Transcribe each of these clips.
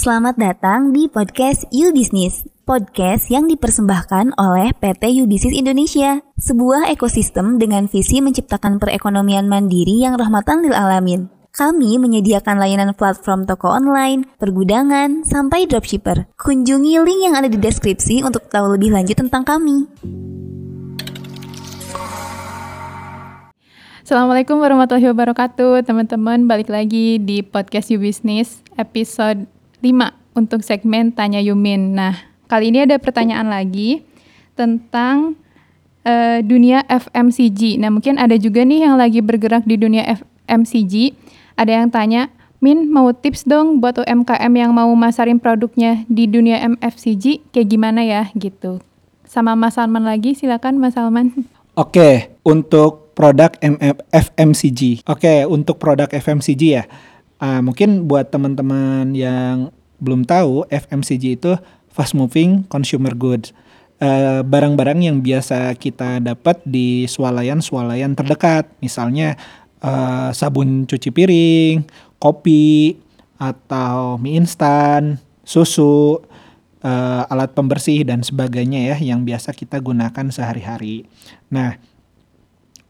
Selamat datang di podcast You Business, podcast yang dipersembahkan oleh PT You Business Indonesia, sebuah ekosistem dengan visi menciptakan perekonomian mandiri yang rahmatan lil alamin. Kami menyediakan layanan platform toko online, pergudangan, sampai dropshipper. Kunjungi link yang ada di deskripsi untuk tahu lebih lanjut tentang kami. Assalamualaikum warahmatullahi wabarakatuh Teman-teman balik lagi di podcast You Business episode 5 untuk segmen Tanya Yumin. Nah kali ini ada pertanyaan lagi tentang uh, dunia FMCG Nah mungkin ada juga nih yang lagi bergerak di dunia FMCG Ada yang tanya Min mau tips dong buat UMKM yang mau masarin produknya di dunia MFCG kayak gimana ya? Gitu. Sama Mas Salman lagi. Silakan Mas Salman. Oke, untuk produk FMCG. Oke, untuk produk FMCG ya. Uh, mungkin buat teman-teman yang belum tahu, FMCG itu fast moving consumer goods. barang barang-barang yang biasa kita dapat di swalayan-swalayan terdekat. Misalnya uh, sabun cuci piring, kopi, atau mie instan, susu, uh, alat pembersih dan sebagainya ya yang biasa kita gunakan sehari-hari. Nah,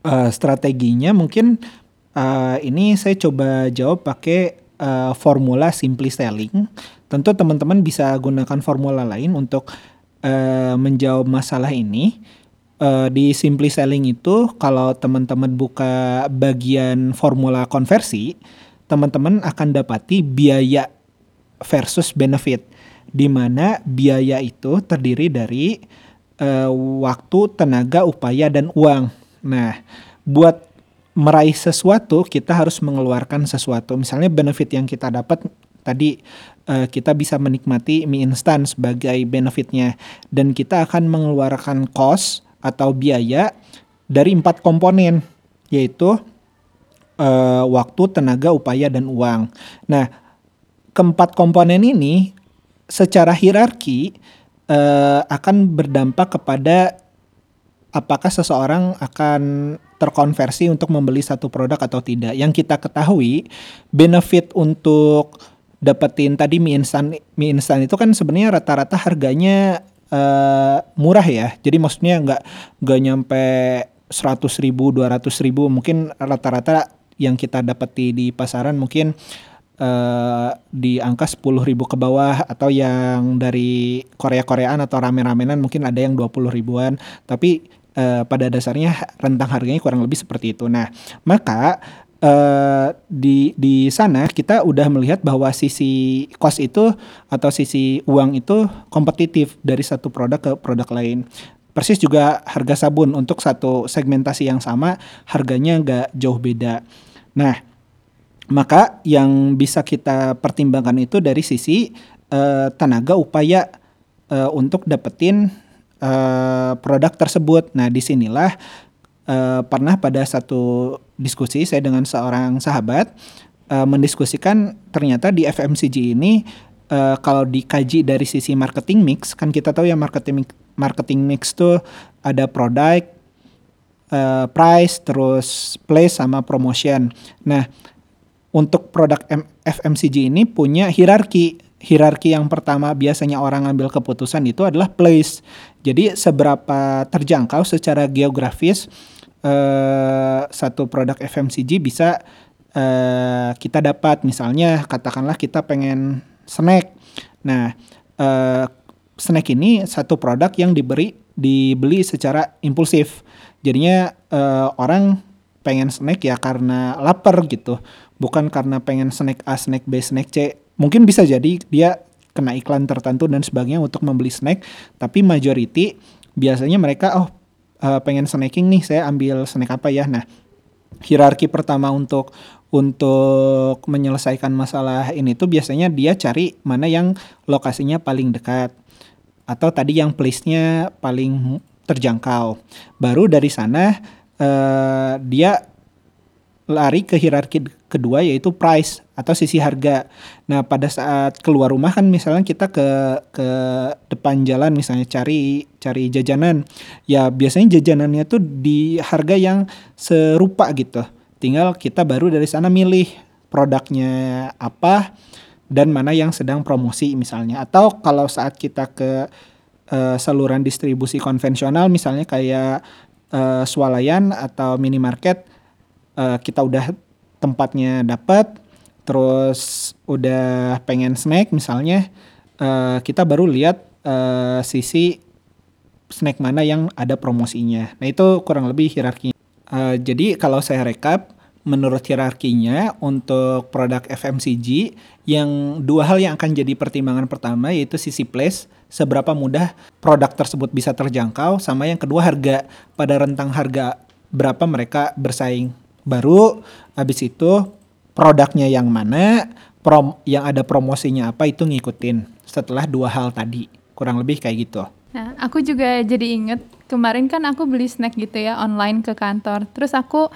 uh, strateginya mungkin uh, ini saya coba jawab pakai uh, formula simply selling. Tentu teman-teman bisa gunakan formula lain untuk uh, menjawab masalah ini. Uh, di simply selling itu kalau teman-teman buka bagian formula konversi, teman-teman akan dapati biaya versus benefit di mana biaya itu terdiri dari uh, waktu, tenaga, upaya dan uang. Nah, buat meraih sesuatu kita harus mengeluarkan sesuatu. Misalnya benefit yang kita dapat tadi uh, kita bisa menikmati mie instan sebagai benefitnya dan kita akan mengeluarkan cost atau biaya dari empat komponen yaitu uh, waktu, tenaga, upaya dan uang. Nah, keempat komponen ini secara hierarki uh, akan berdampak kepada apakah seseorang akan terkonversi untuk membeli satu produk atau tidak. Yang kita ketahui benefit untuk dapetin tadi mie instan mie instan itu kan sebenarnya rata-rata harganya uh, murah ya. Jadi maksudnya nggak nggak nyampe seratus ribu, dua ratus ribu, mungkin rata-rata yang kita dapati di pasaran mungkin uh, di angka 10 ribu ke bawah atau yang dari Korea-Koreaan atau rame-ramenan mungkin ada yang 20 ribuan tapi uh, pada dasarnya rentang harganya kurang lebih seperti itu. Nah, maka uh, di di sana kita udah melihat bahwa sisi cost itu atau sisi uang itu kompetitif dari satu produk ke produk lain. Persis juga harga sabun untuk satu segmentasi yang sama harganya nggak jauh beda. Nah, maka yang bisa kita pertimbangkan itu dari sisi uh, tenaga upaya uh, untuk dapetin uh, produk tersebut. Nah, di sinilah uh, pernah pada satu diskusi saya dengan seorang sahabat uh, mendiskusikan ternyata di FMCG ini uh, kalau dikaji dari sisi marketing mix kan kita tahu ya marketing marketing mix tuh ada produk, uh, price, terus place sama promotion. Nah, untuk produk FMCG ini punya hierarki. Hierarki yang pertama biasanya orang ambil keputusan itu adalah place. Jadi seberapa terjangkau secara geografis uh, satu produk FMCG bisa uh, kita dapat. Misalnya katakanlah kita pengen snack. Nah, uh, snack ini satu produk yang diberi dibeli secara impulsif. Jadinya uh, orang pengen snack ya karena lapar gitu bukan karena pengen snack A, snack B, snack C. Mungkin bisa jadi dia kena iklan tertentu dan sebagainya untuk membeli snack, tapi majority biasanya mereka oh uh, pengen snacking nih, saya ambil snack apa ya. Nah, hierarki pertama untuk untuk menyelesaikan masalah ini tuh biasanya dia cari mana yang lokasinya paling dekat atau tadi yang place-nya paling terjangkau. Baru dari sana uh, dia lari ke hierarki kedua yaitu price atau sisi harga. Nah, pada saat keluar rumah kan misalnya kita ke ke depan jalan misalnya cari cari jajanan. Ya, biasanya jajanannya tuh di harga yang serupa gitu. Tinggal kita baru dari sana milih produknya apa, dan mana yang sedang promosi misalnya. Atau kalau saat kita ke uh, saluran distribusi konvensional misalnya kayak uh, swalayan atau minimarket uh, kita udah tempatnya dapat terus udah pengen snack misalnya uh, kita baru lihat uh, sisi snack mana yang ada promosinya. Nah itu kurang lebih hierarki. Uh, jadi kalau saya rekap menurut hierarkinya untuk produk FMCG yang dua hal yang akan jadi pertimbangan pertama yaitu sisi place seberapa mudah produk tersebut bisa terjangkau sama yang kedua harga pada rentang harga berapa mereka bersaing baru habis itu produknya yang mana prom yang ada promosinya apa itu ngikutin setelah dua hal tadi kurang lebih kayak gitu nah aku juga jadi inget kemarin kan aku beli snack gitu ya online ke kantor terus aku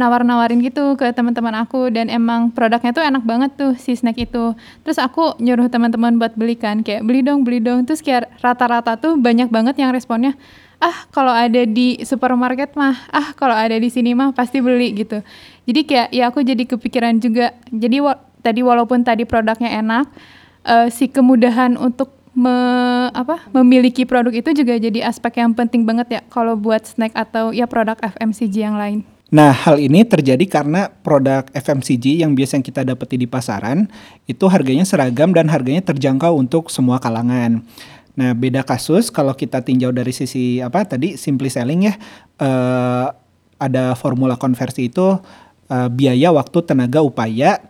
nawar-nawarin gitu ke teman-teman aku dan emang produknya tuh enak banget tuh si snack itu. Terus aku nyuruh teman-teman buat belikan kayak beli dong, beli dong. Terus kayak rata-rata tuh banyak banget yang responnya ah kalau ada di supermarket mah ah kalau ada di sini mah pasti beli gitu. Jadi kayak ya aku jadi kepikiran juga. Jadi wa tadi walaupun tadi produknya enak uh, si kemudahan untuk me, apa memiliki produk itu juga jadi aspek yang penting banget ya kalau buat snack atau ya produk FMCG yang lain. Nah, hal ini terjadi karena produk FMCG yang biasa yang kita dapati di pasaran itu harganya seragam dan harganya terjangkau untuk semua kalangan. Nah, beda kasus kalau kita tinjau dari sisi apa tadi simply selling ya, uh, ada formula konversi itu uh, biaya, waktu, tenaga, upaya.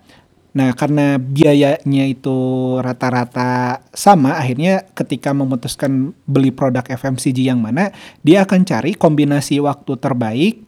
Nah, karena biayanya itu rata-rata sama, akhirnya ketika memutuskan beli produk FMCG yang mana, dia akan cari kombinasi waktu terbaik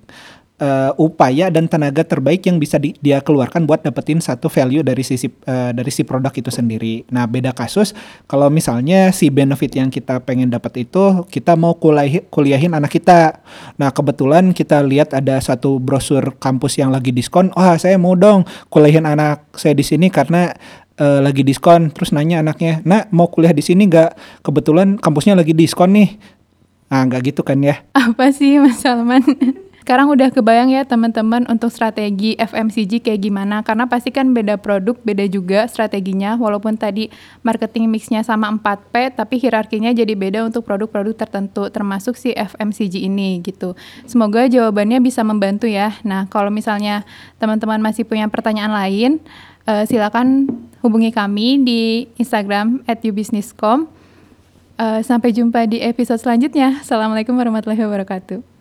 uh, upaya dan tenaga terbaik yang bisa di, dia keluarkan buat dapetin satu value dari sisi uh, dari si produk itu sendiri. Nah, beda kasus kalau misalnya si benefit yang kita pengen dapat itu kita mau kuliah, kuliahin anak kita. Nah, kebetulan kita lihat ada satu brosur kampus yang lagi diskon. Wah, saya mau dong kuliahin anak saya di sini karena uh, lagi diskon. Terus nanya anaknya, "Nak, mau kuliah di sini nggak? Kebetulan kampusnya lagi diskon nih." Nah, nggak gitu kan ya? Apa sih Mas Salman? Sekarang udah kebayang ya teman-teman untuk strategi FMCG kayak gimana karena pasti kan beda produk, beda juga strateginya walaupun tadi marketing mixnya sama 4P tapi hierarkinya jadi beda untuk produk-produk tertentu termasuk si FMCG ini gitu. Semoga jawabannya bisa membantu ya. Nah, kalau misalnya teman-teman masih punya pertanyaan lain, uh, silakan hubungi kami di Instagram @ubusinesscom. Uh, sampai jumpa di episode selanjutnya. Assalamualaikum warahmatullahi wabarakatuh.